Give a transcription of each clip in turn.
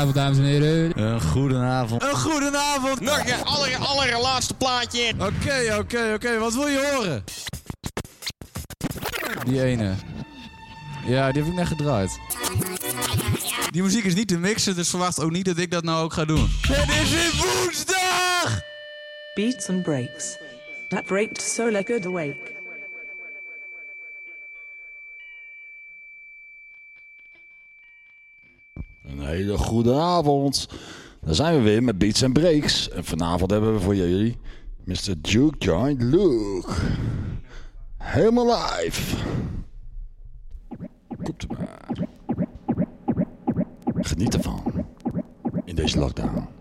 Goedenavond, dames en heren. Een goedenavond. Een goedenavond. Nog een aller, allerlaatste plaatje. Oké, oké, oké. Wat wil je horen? Die ene. Ja, die heb ik net gedraaid. Die muziek is niet te mixen, dus verwacht ook niet dat ik dat nou ook ga doen. Het is weer woensdag! Beats and breaks. That breaked so like good awake. Een hele goede avond. Daar zijn we weer met Beats and Breaks. En vanavond hebben we voor jullie Mr. Duke Joint Luke. Helemaal live. Komt er. Geniet ervan. In deze lockdown.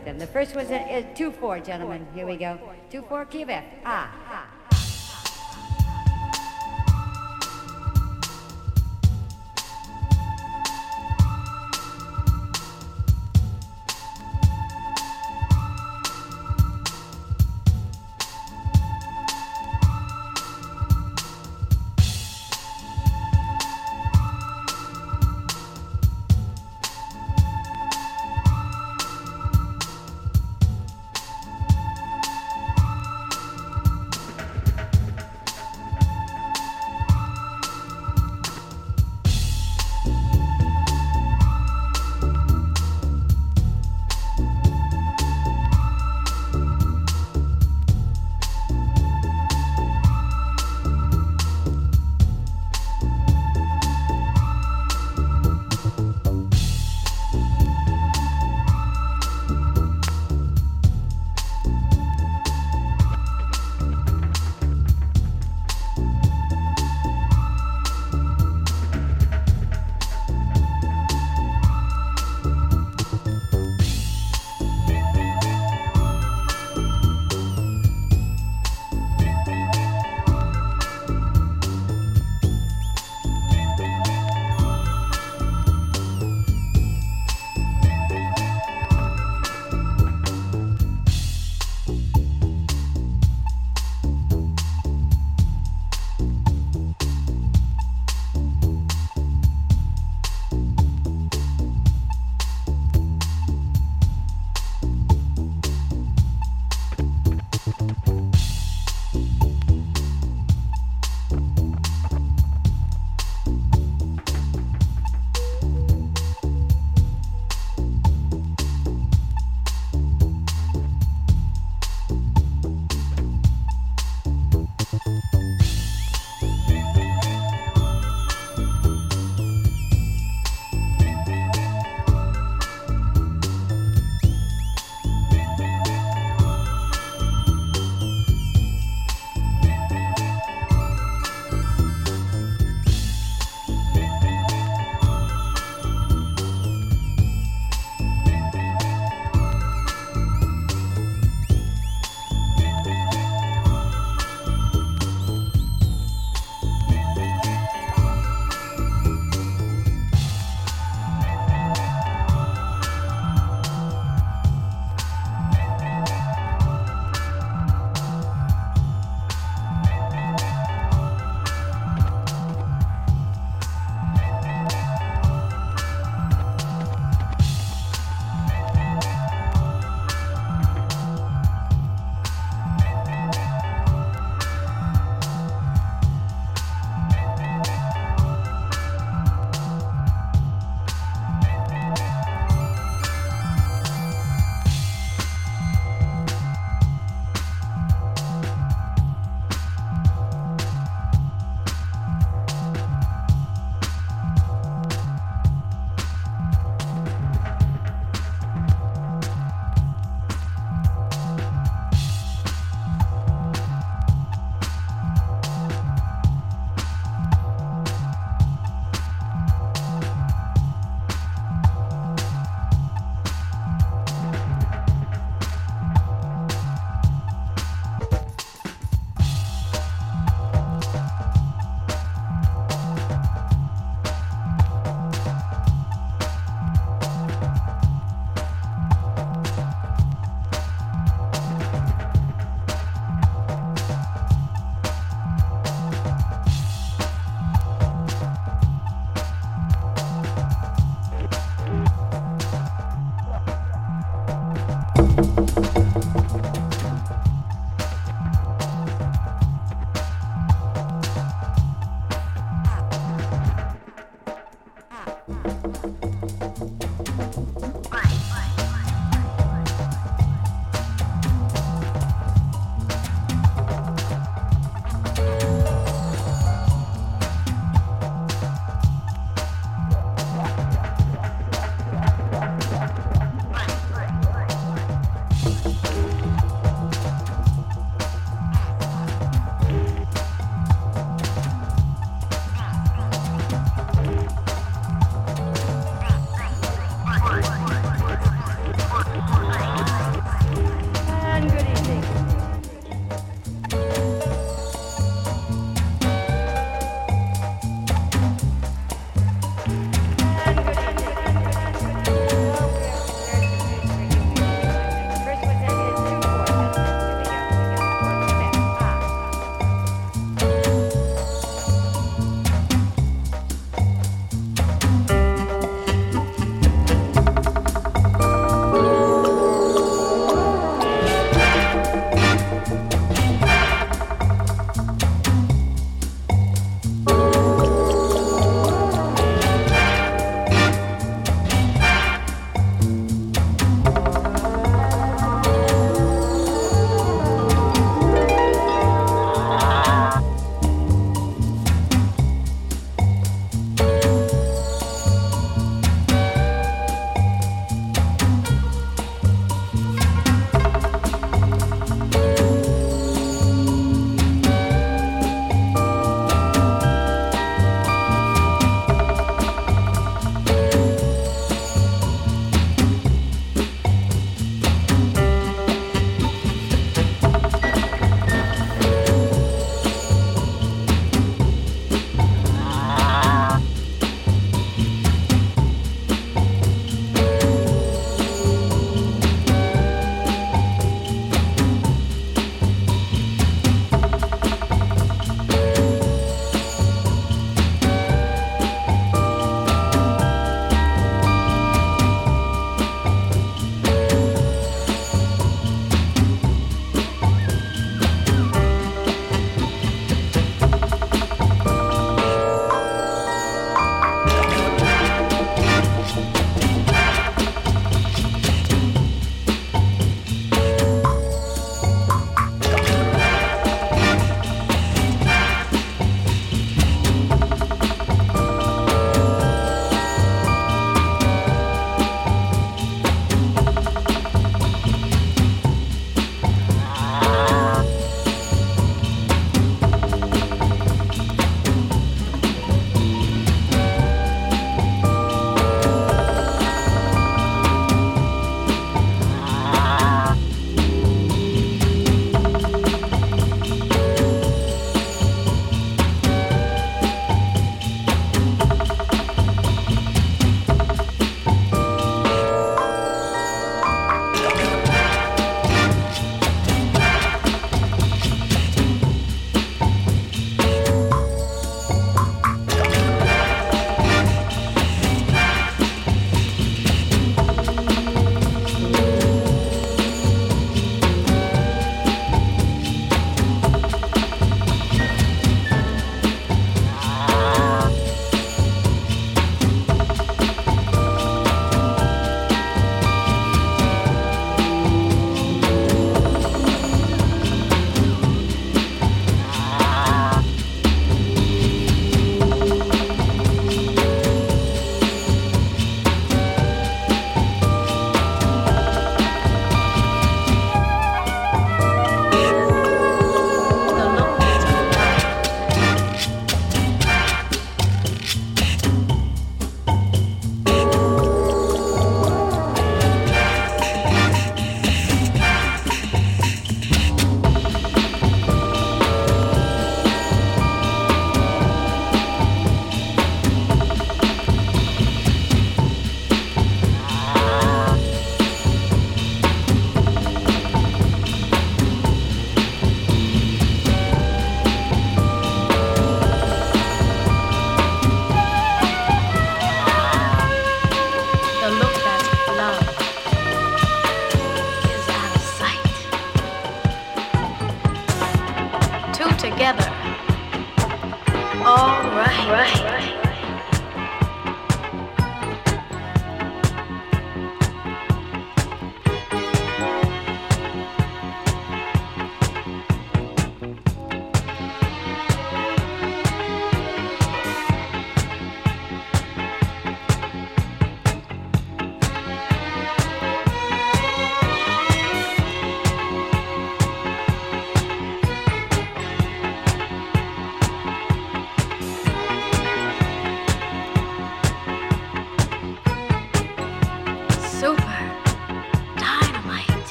Like them. The first one's a, 2 4, gentlemen. Here we go. 2 4, key of Ah. ah.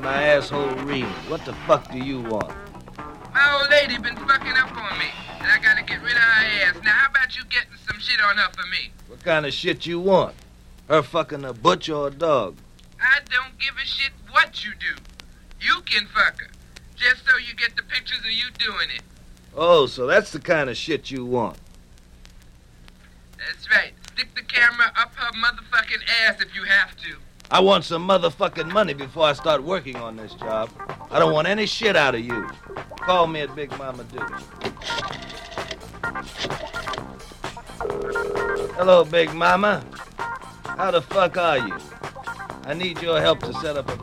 And my asshole reamed. What the fuck do you want? My old lady been fucking up on me, and I gotta get rid of her ass. Now, how about you getting some shit on her for me? What kind of shit you want? Her fucking a butcher or a dog? I don't give a shit what you do. You can fuck her, just so you get the pictures of you doing it. Oh, so that's the kind of shit you want. That's right. Stick the camera up her motherfucking ass if you have to. I want some motherfucking money before I start working on this job. I don't want any shit out of you. Call me at Big Mama Dukes. Hello, Big Mama. How the fuck are you? I need your help to set up a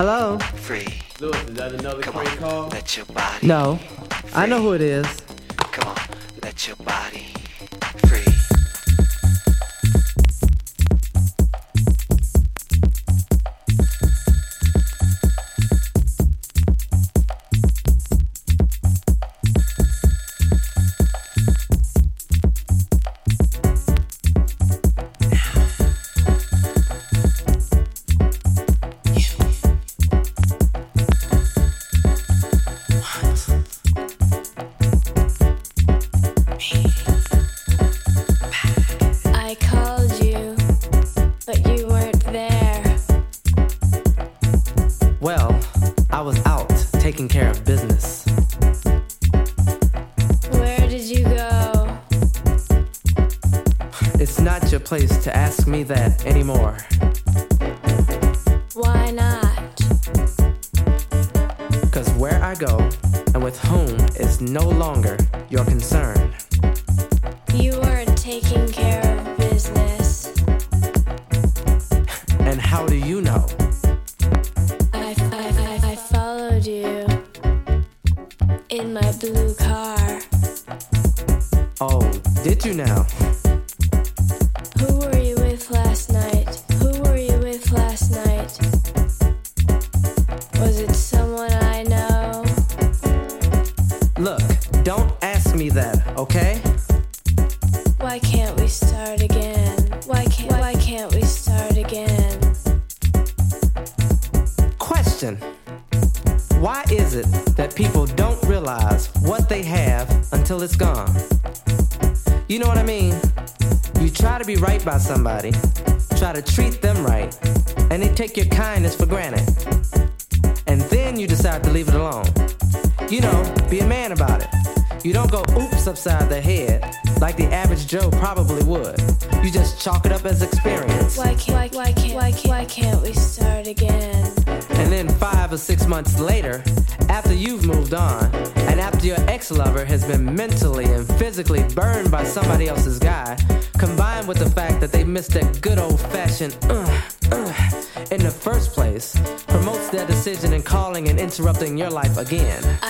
Hello? Free. Is that another Come on. call? Let your body. No. Free. I know who it is. I was out taking care of business. Where did you go? It's not your place to ask me that anymore. Why not? Because where I go and with whom is no longer your concern. Chalk it up as experience. Why can't, why, why, can't, why, can't, why can't we start again? And then five or six months later, after you've moved on, and after your ex lover has been mentally and physically burned by somebody else's guy, combined with the fact that they missed that good old fashioned uh, uh, in the first place, promotes their decision in calling and interrupting your life again. I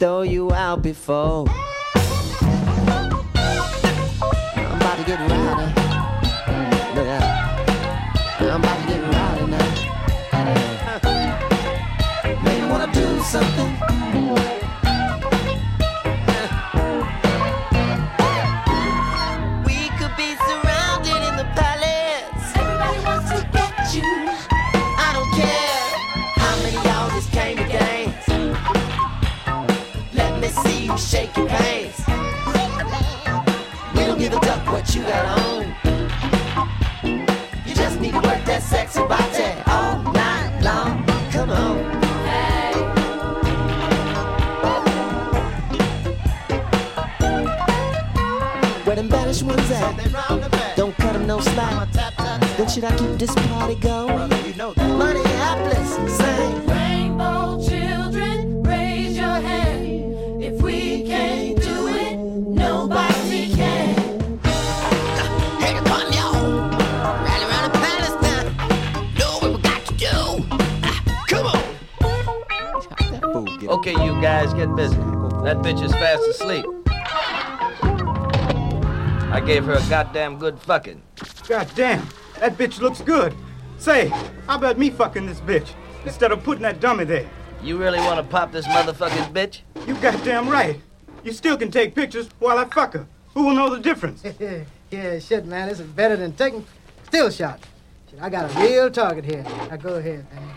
throw you out before? Goddamn good fucking. God damn, that bitch looks good. Say, how about me fucking this bitch instead of putting that dummy there? You really want to pop this motherfucking bitch? You goddamn right. You still can take pictures while I fuck her. Who will know the difference? yeah, shit, man. This is better than taking still shots. Shit, I got a real target here. Now go ahead, man.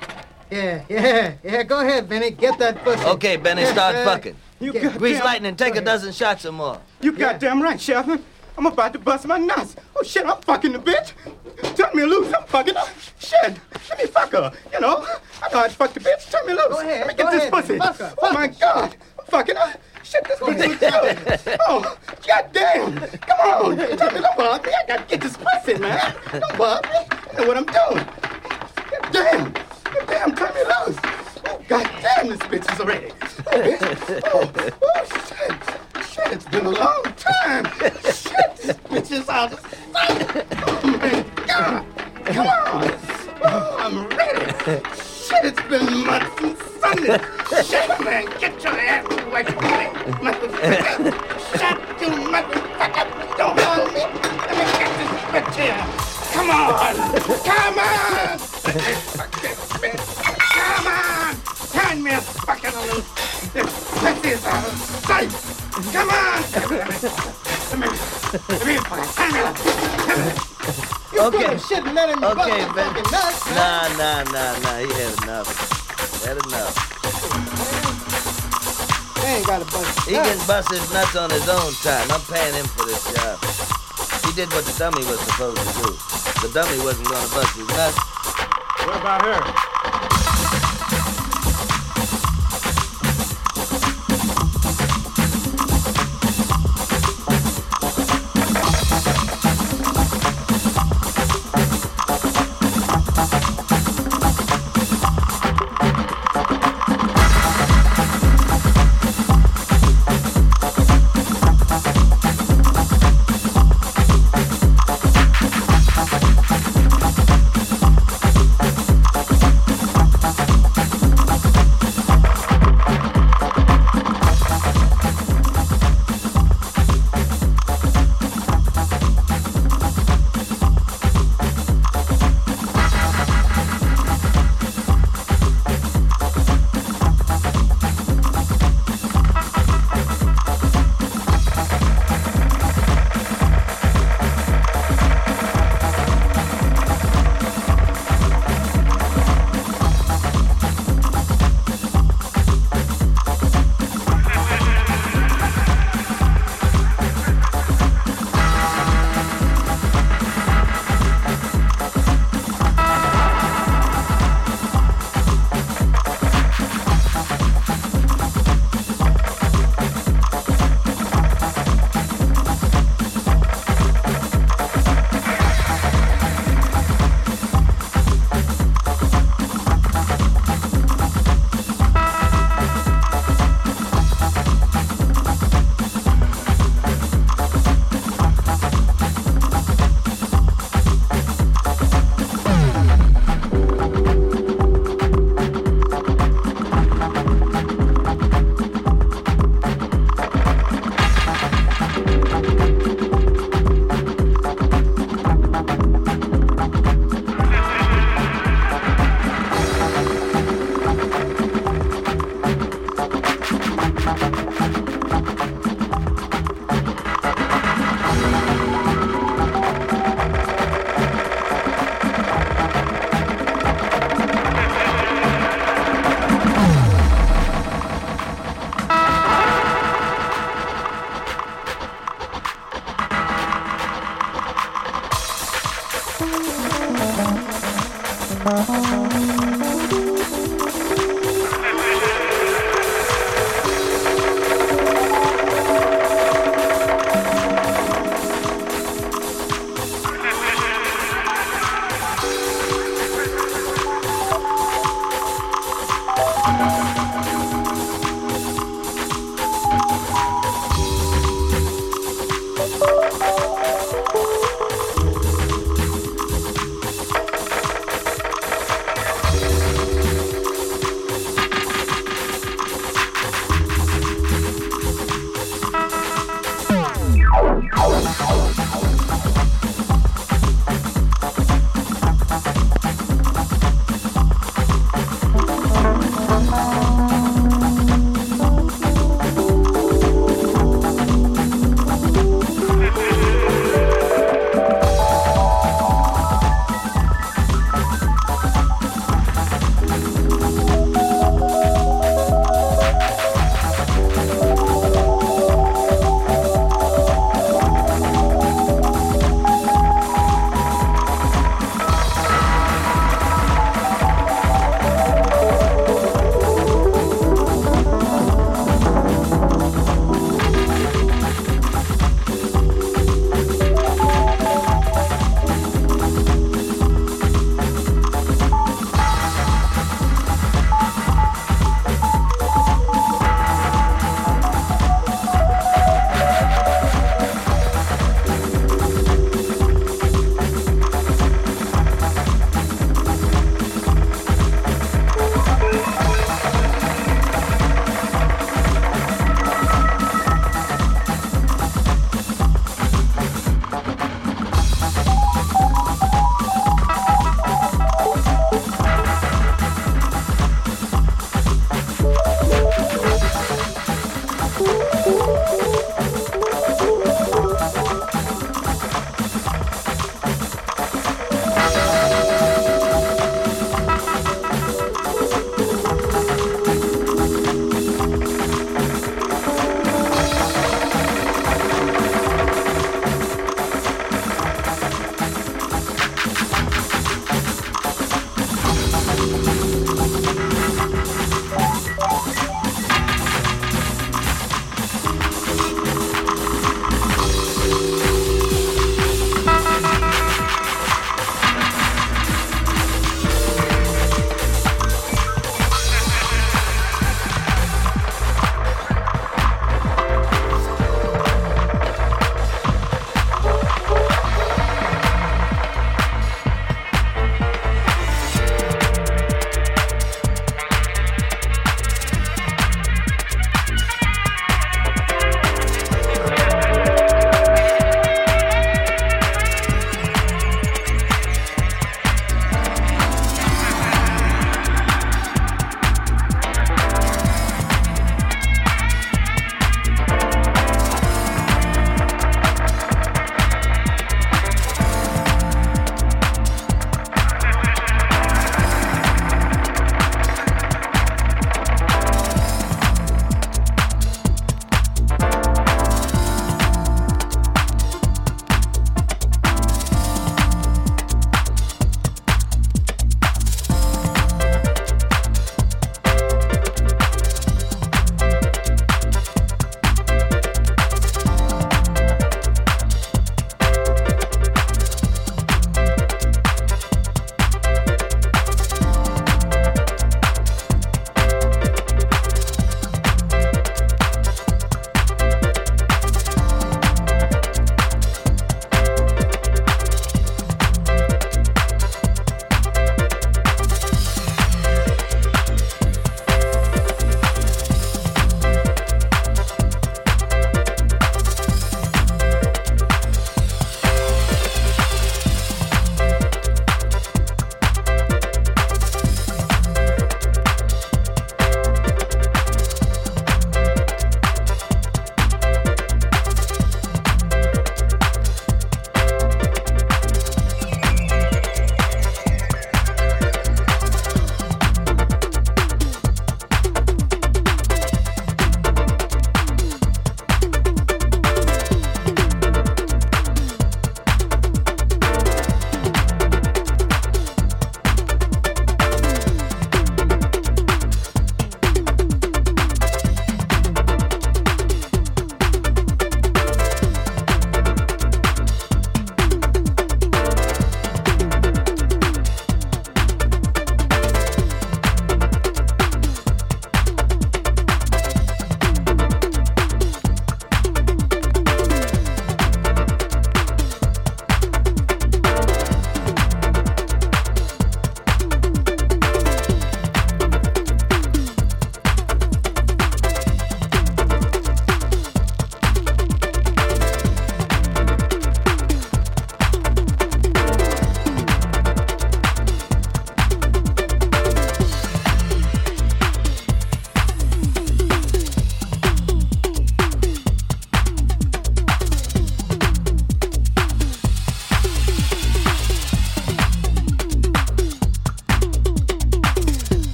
Yeah, yeah, yeah. Go ahead, Benny. Get that pussy. Okay, Benny, start Yeah. fucking. You Yeah. Grease lightning, take a dozen shots or more. You goddamn right, Sheriff. I'm about to bust my nuts. Oh shit, I'm fucking the bitch. Turn me loose, I'm fucking her. Shit, let me fuck her. You know, I know how to fuck the bitch. Turn me loose. Go ahead, Let me get this ahead, pussy. fuck her, oh my god, I'm fucking her. Shit, this bitch is good. Oh, goddamn. Come on, turn me bother me. I gotta get this pussy, man. Don't bother me. I know what I'm doing. Goddamn, goddamn, turn me loose. Oh, goddamn, this bitch is ready. Oh, bitch. oh, oh shit. Shit, it's been a long time. Shit, this bitch is out. Oh my god. Come on. Oh, I'm ready. Shit, it's been months and Sunday. Shit, man, get your ass away from me, motherfucker. Shut you, motherfucker. Don't hold me. Let me get this bitch here. Come on. Come on. Fuck this bitch. Come on. Turn me a fucking loose. This bitch is out of sight. Come on. Let me, let me, let me fucking turn. You Okay. full of shit and letting me Okay, your Ben. nuts, man. Nah, nah, nah, nah. He had enough. Had enough. They ain't got a bust. He can bust his nuts on his own time. I'm paying him for this job. He did what the dummy was supposed to do. The dummy wasn't gonna bust his nuts. What about her?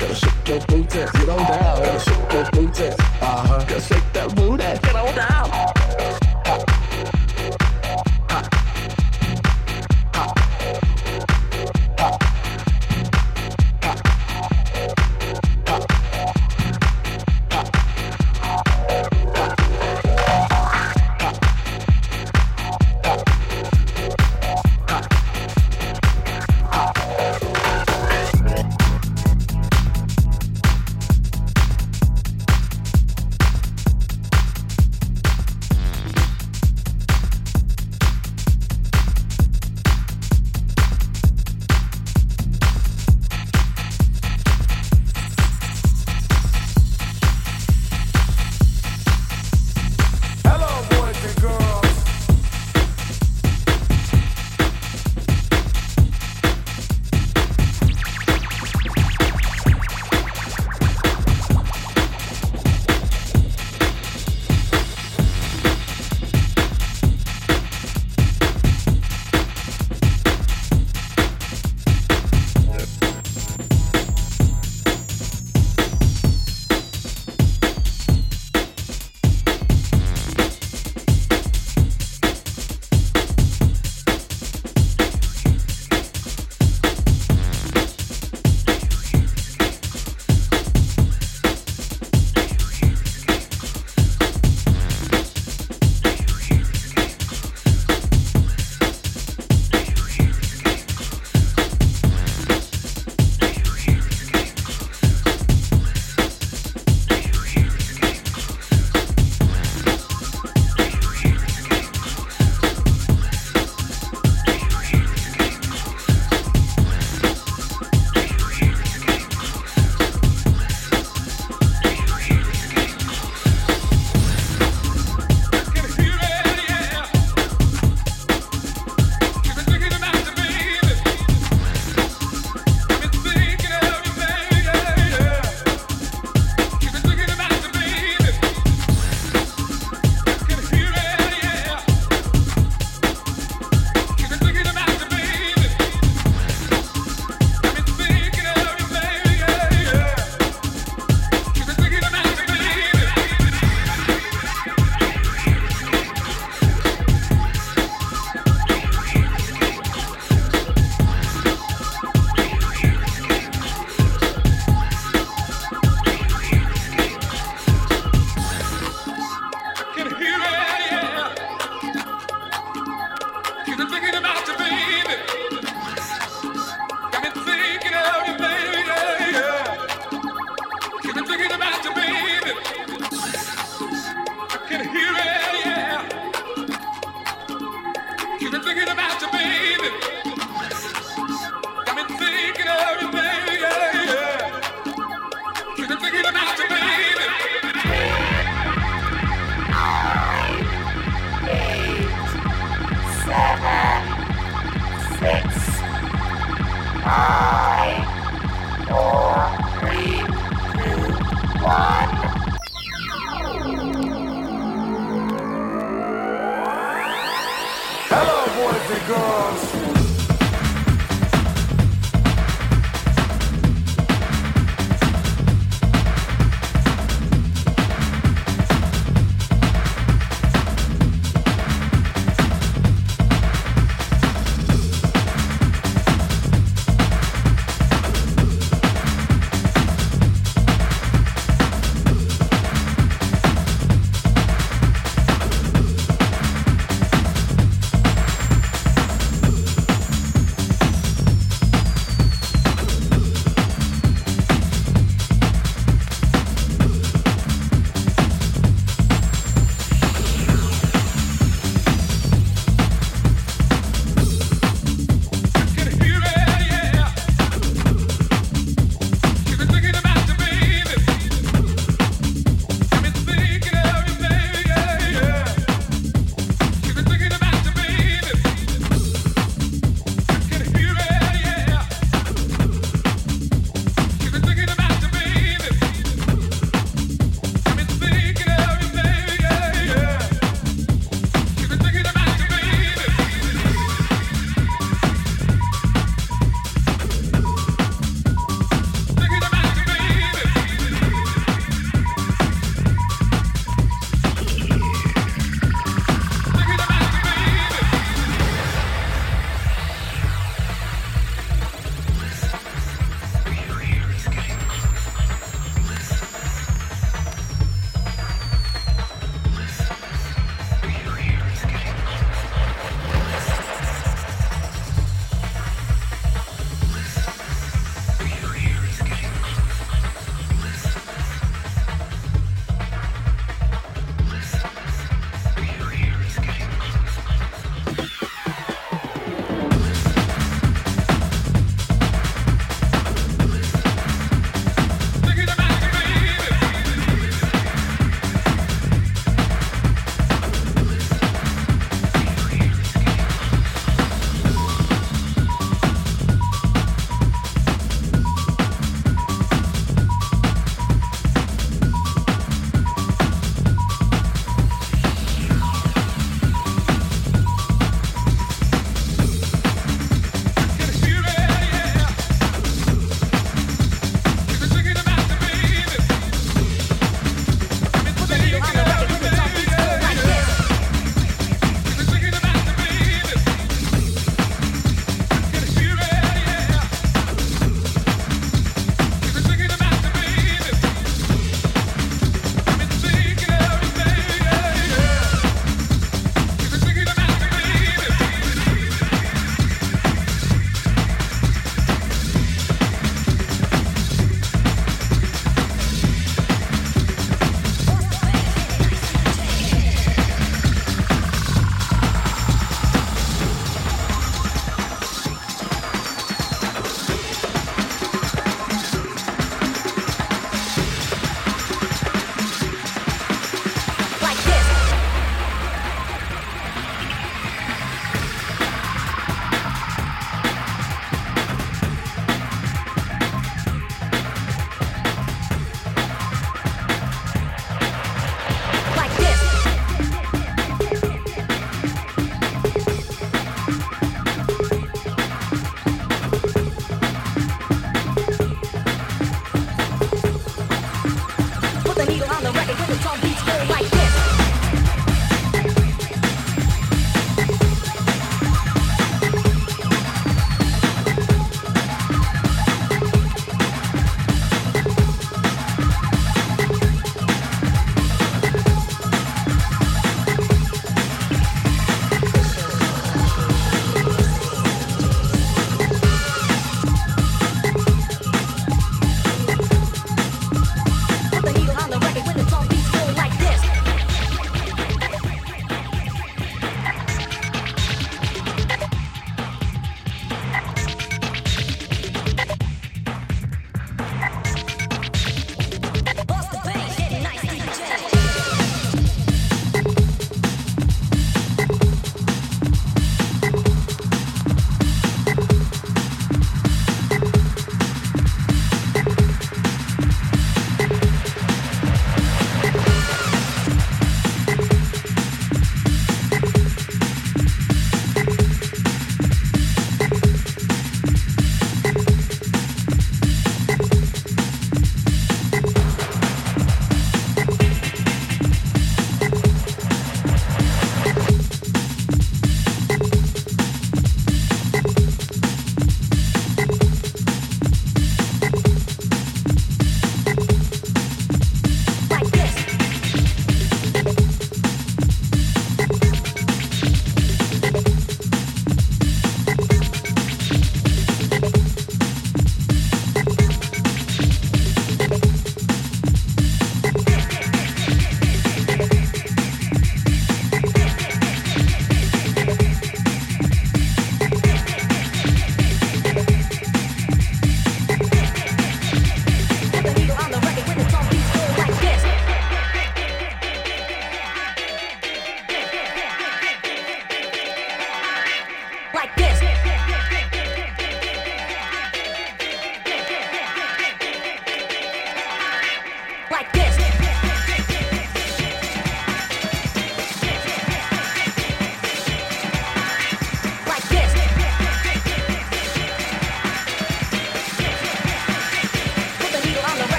Gotta shake that booty, get on down. Gotta shake that booty, uh huh. Gotta shake that booty, get on down.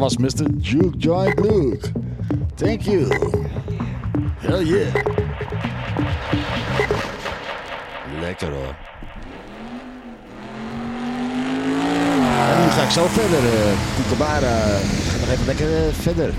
Was Mr. Juke Joint Luke. Thank you. Hell yeah. Lekker hoor. En nu ga ik zo verder. Uh, Kookabaara. Ik ga nog even lekker eh, verder.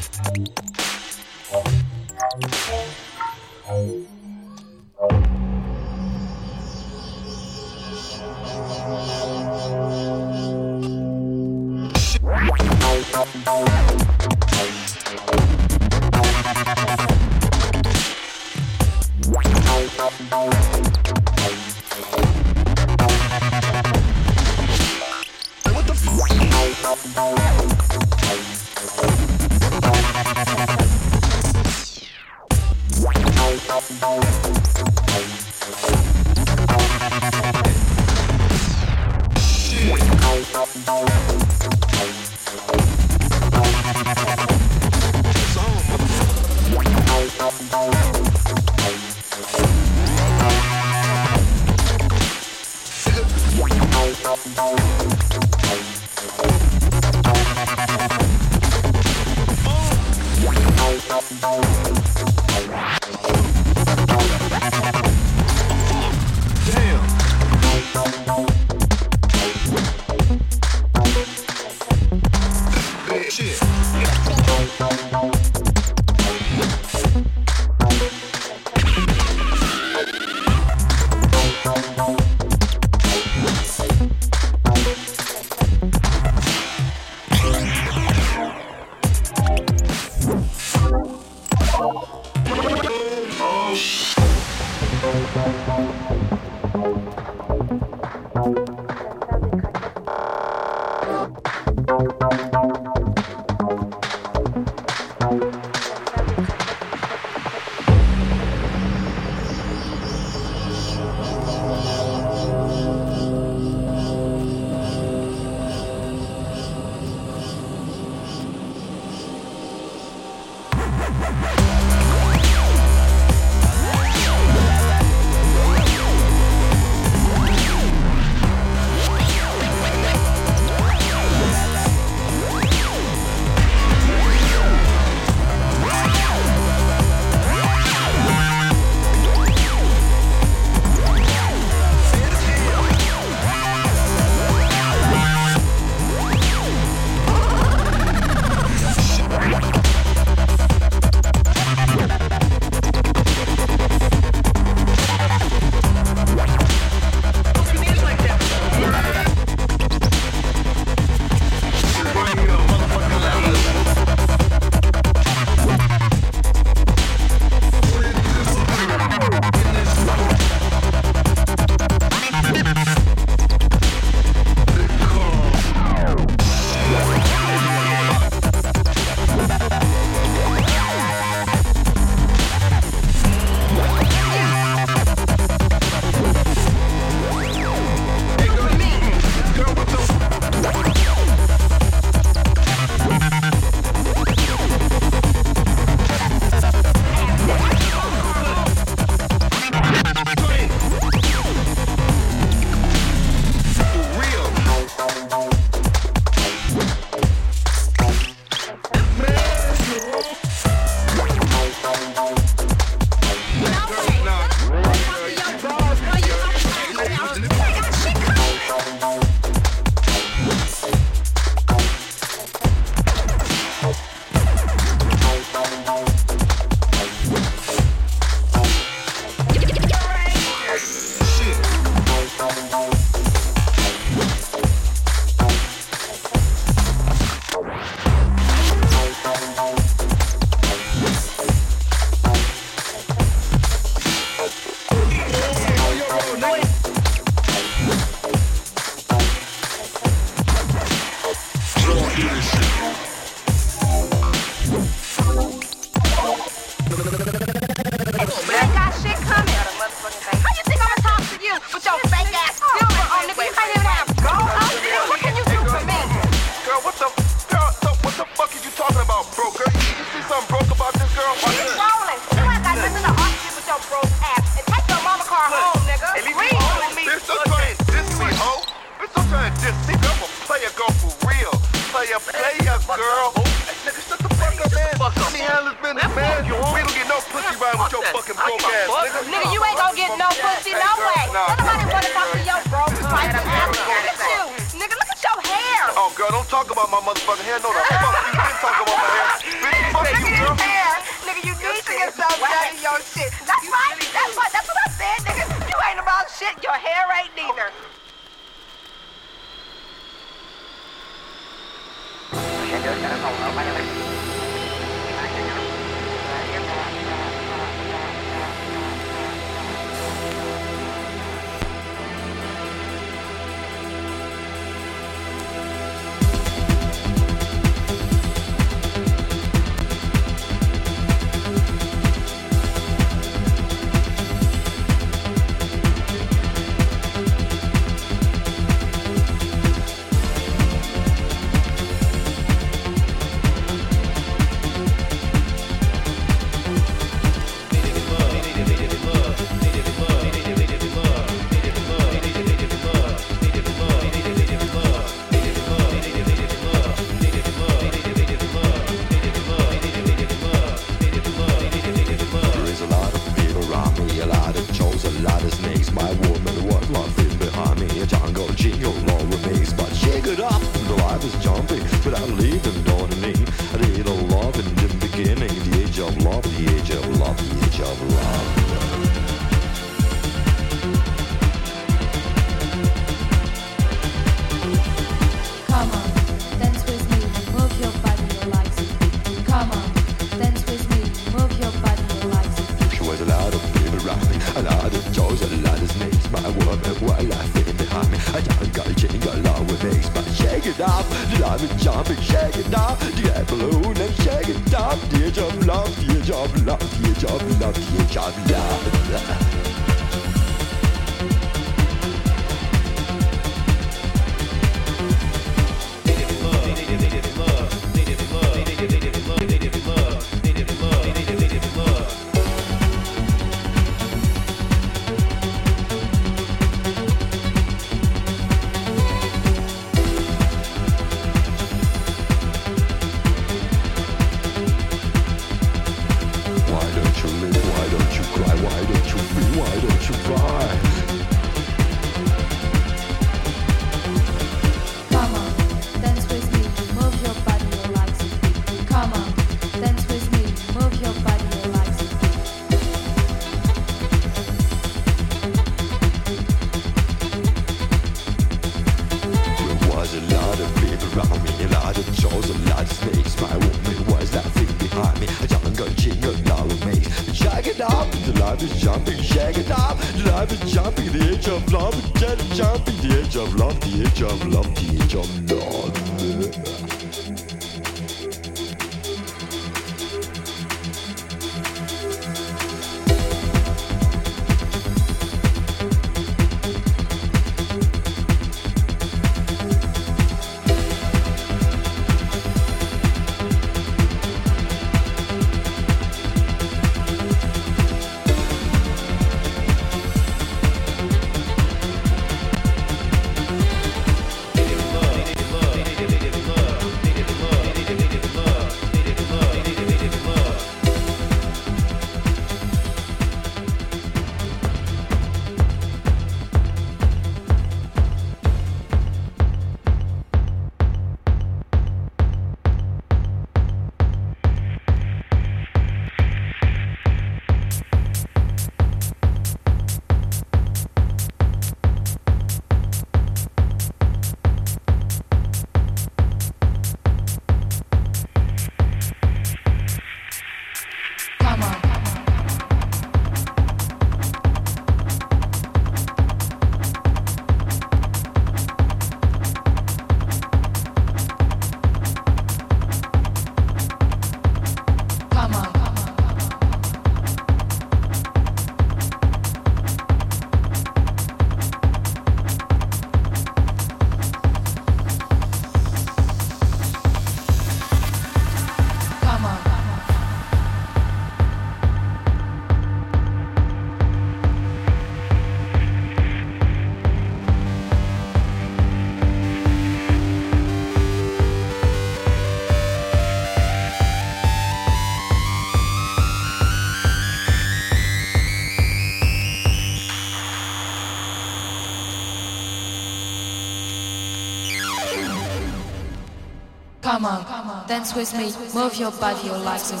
Dance with me, move your body, your legs and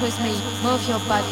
dance with me, move your body,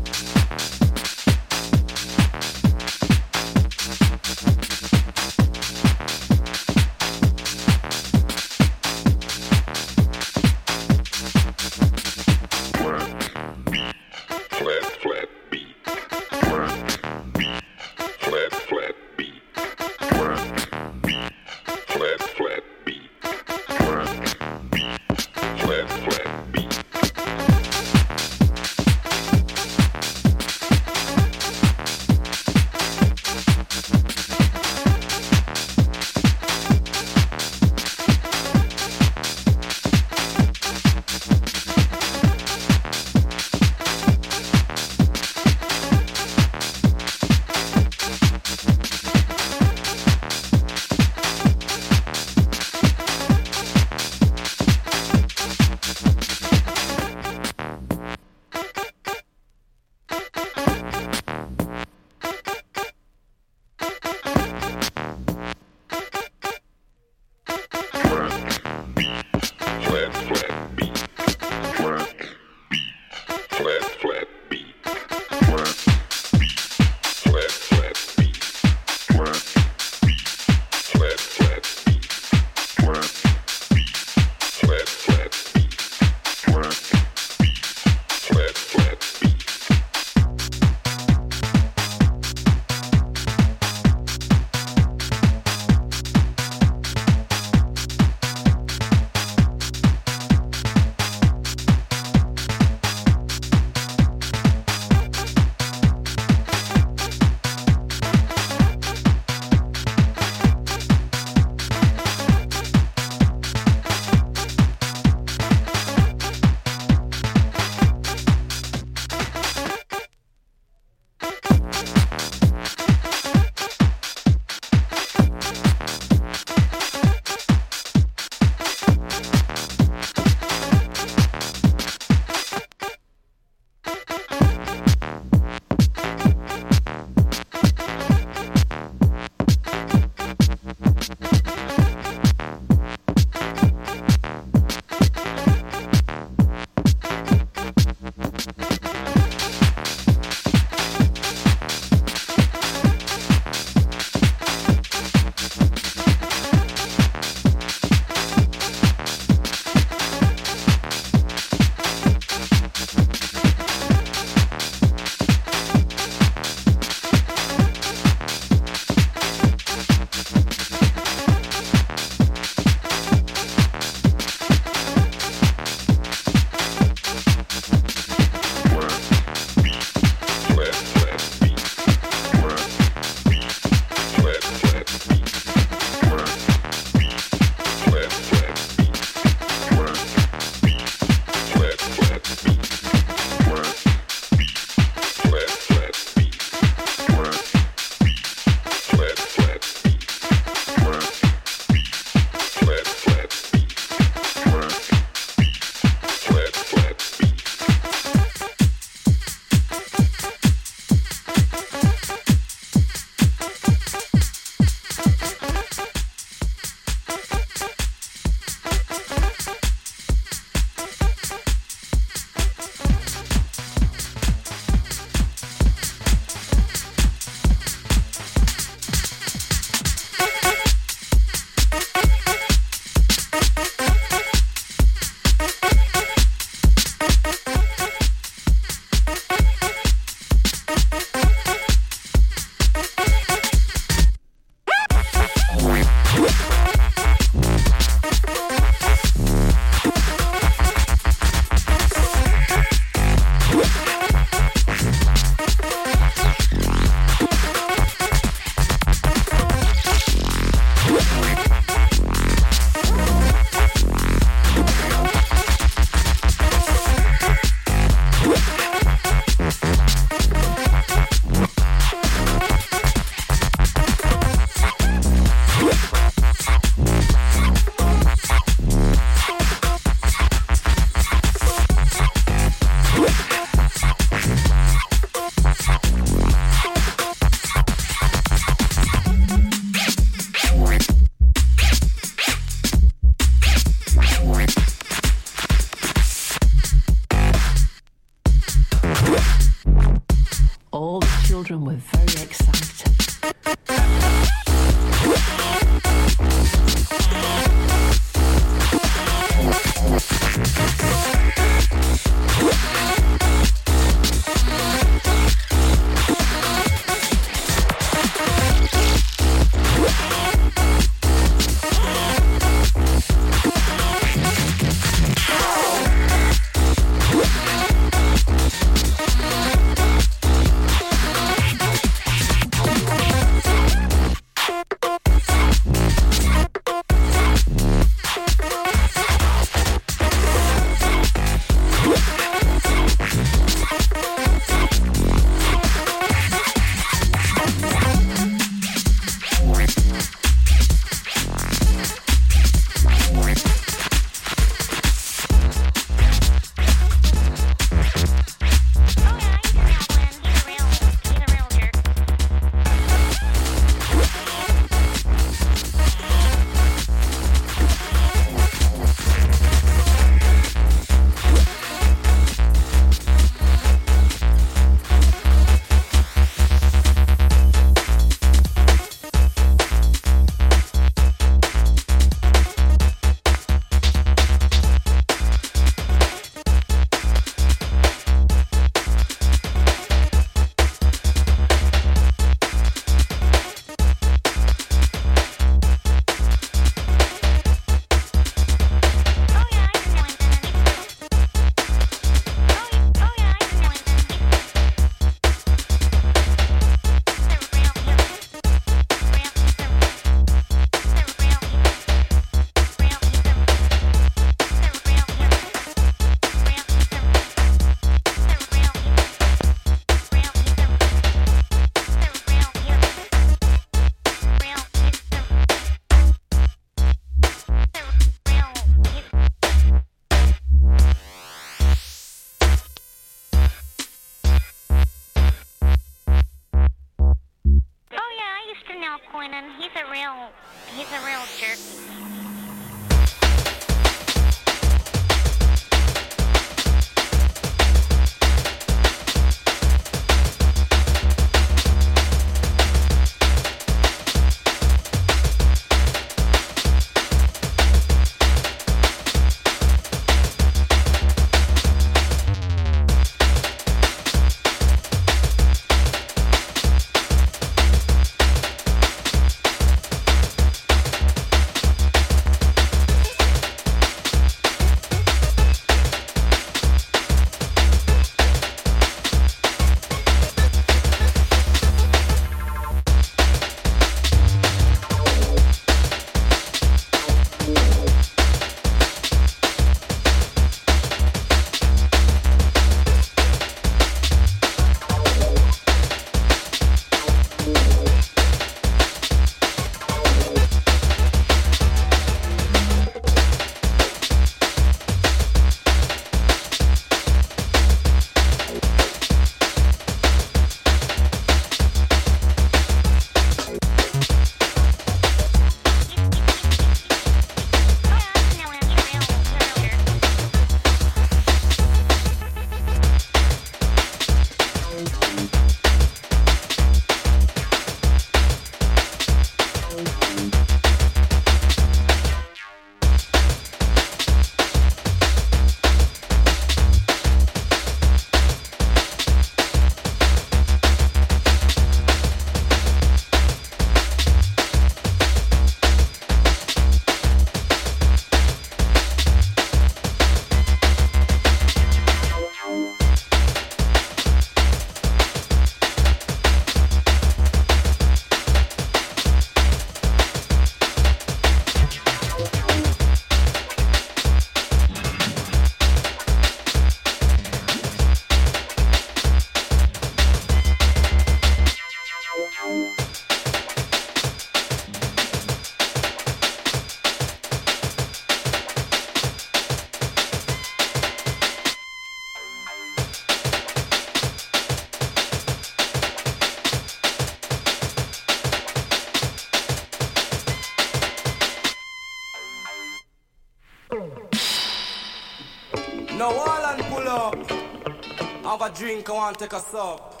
drink, I want take a sup.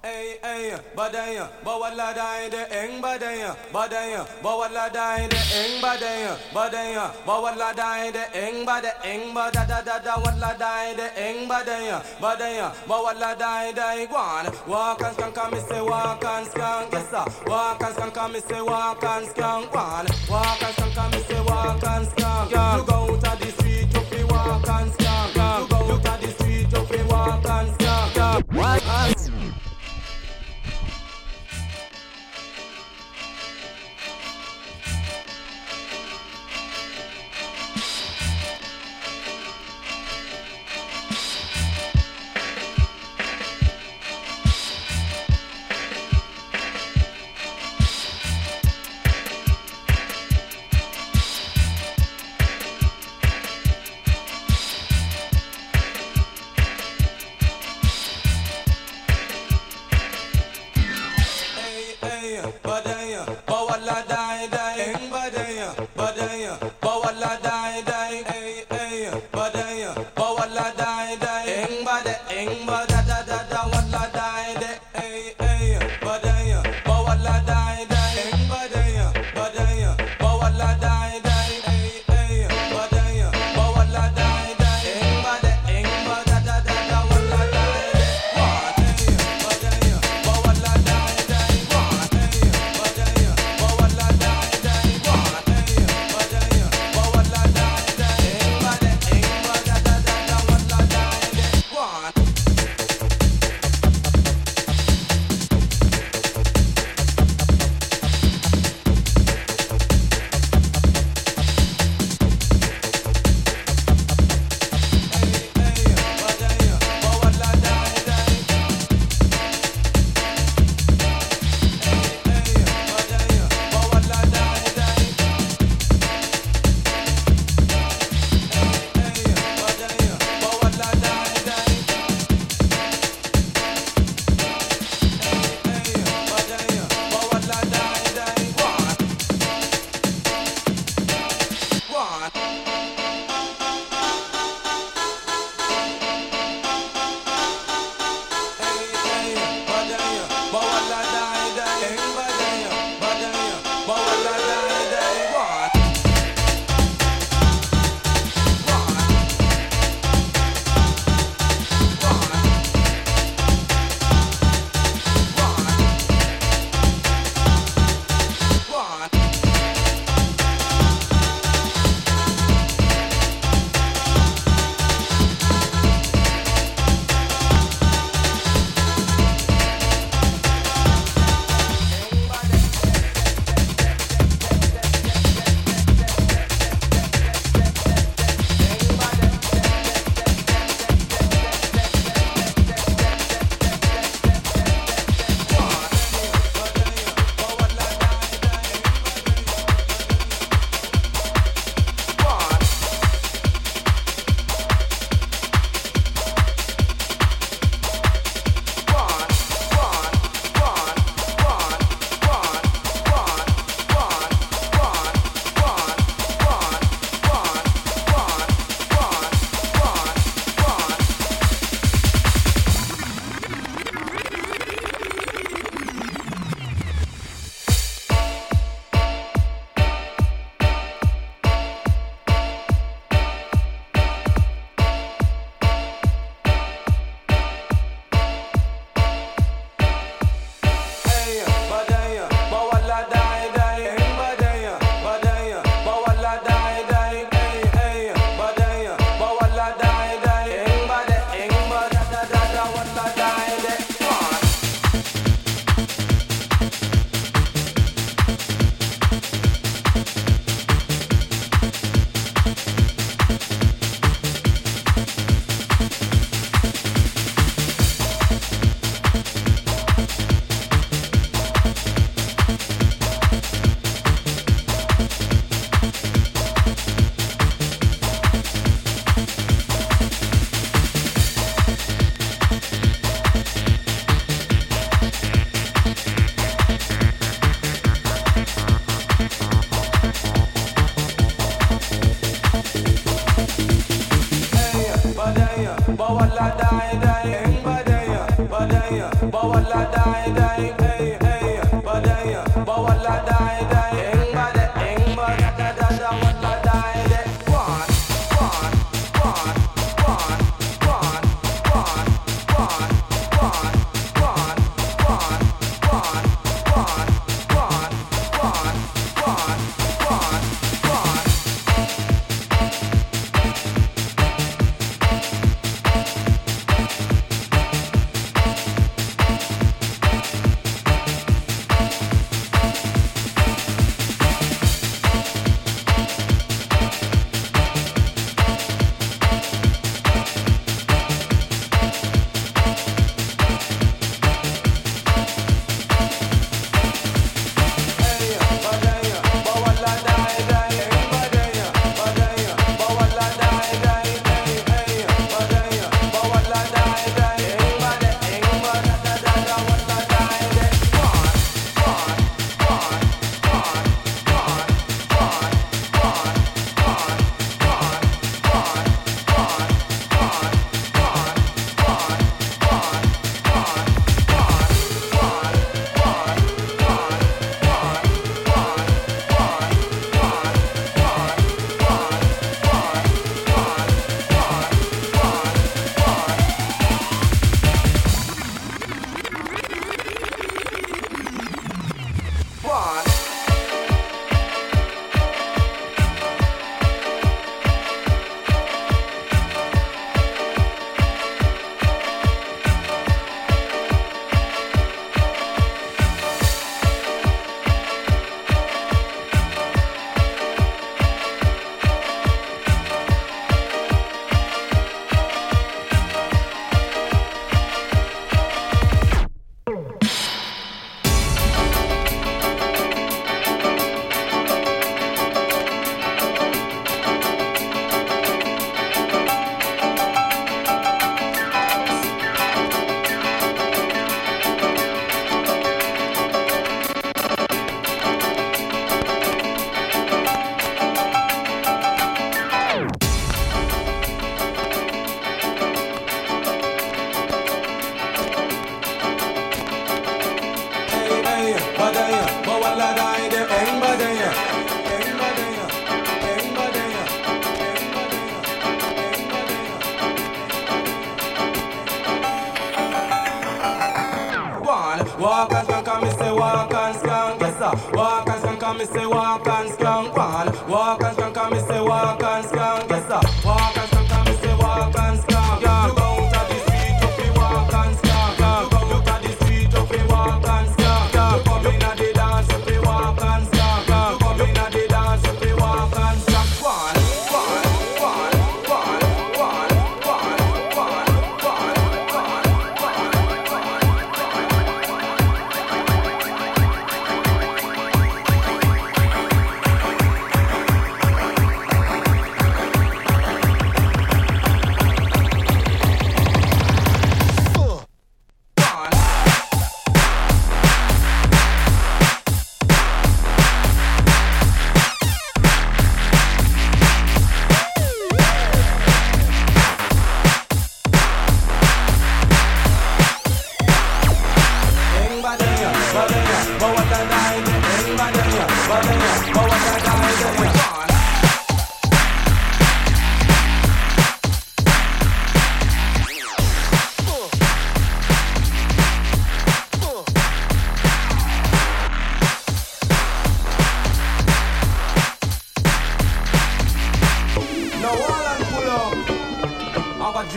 Hey, hey, badaya, bawala dai de eng badaya, badaya, bawala dai de eng badaya, badaya, bawala dai de eng bada eng bada da da da wala dai de eng badaya, badaya, bawala dai dai guan. Walk and skank, come say walk and skank, yes sir. Walk and skank, come say walk and skank, guan. Walk and skank, come say walk and skank. You go out of the street, you fi walk and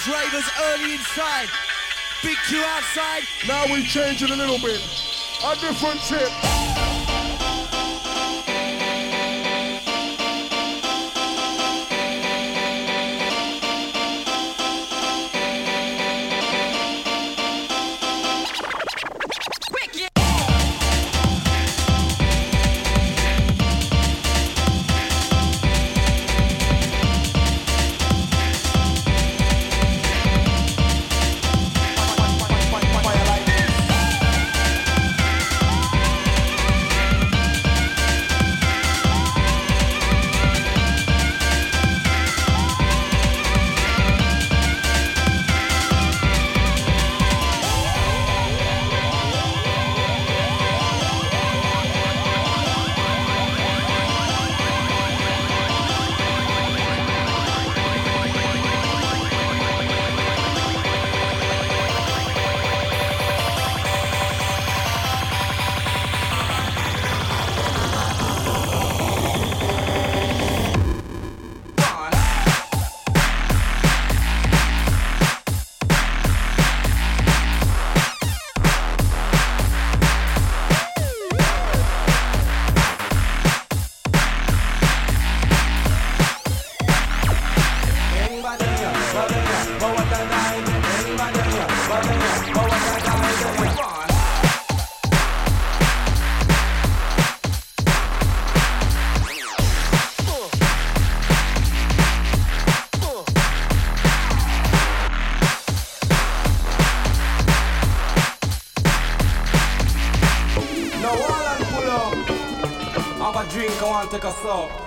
Savage Ravers early inside. Big Q outside. Now we change it a little bit. A different tip. 高そう。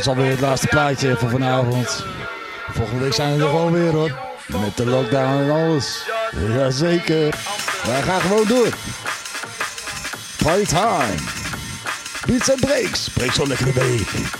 Is alweer het laatste plaatje voor vanavond. Volgende week zijn we er gewoon weer hoor. Met de lockdown en alles. Jazeker. Wij gaan gewoon door. Party time. Beats en breaks. Breek zo lekker de week.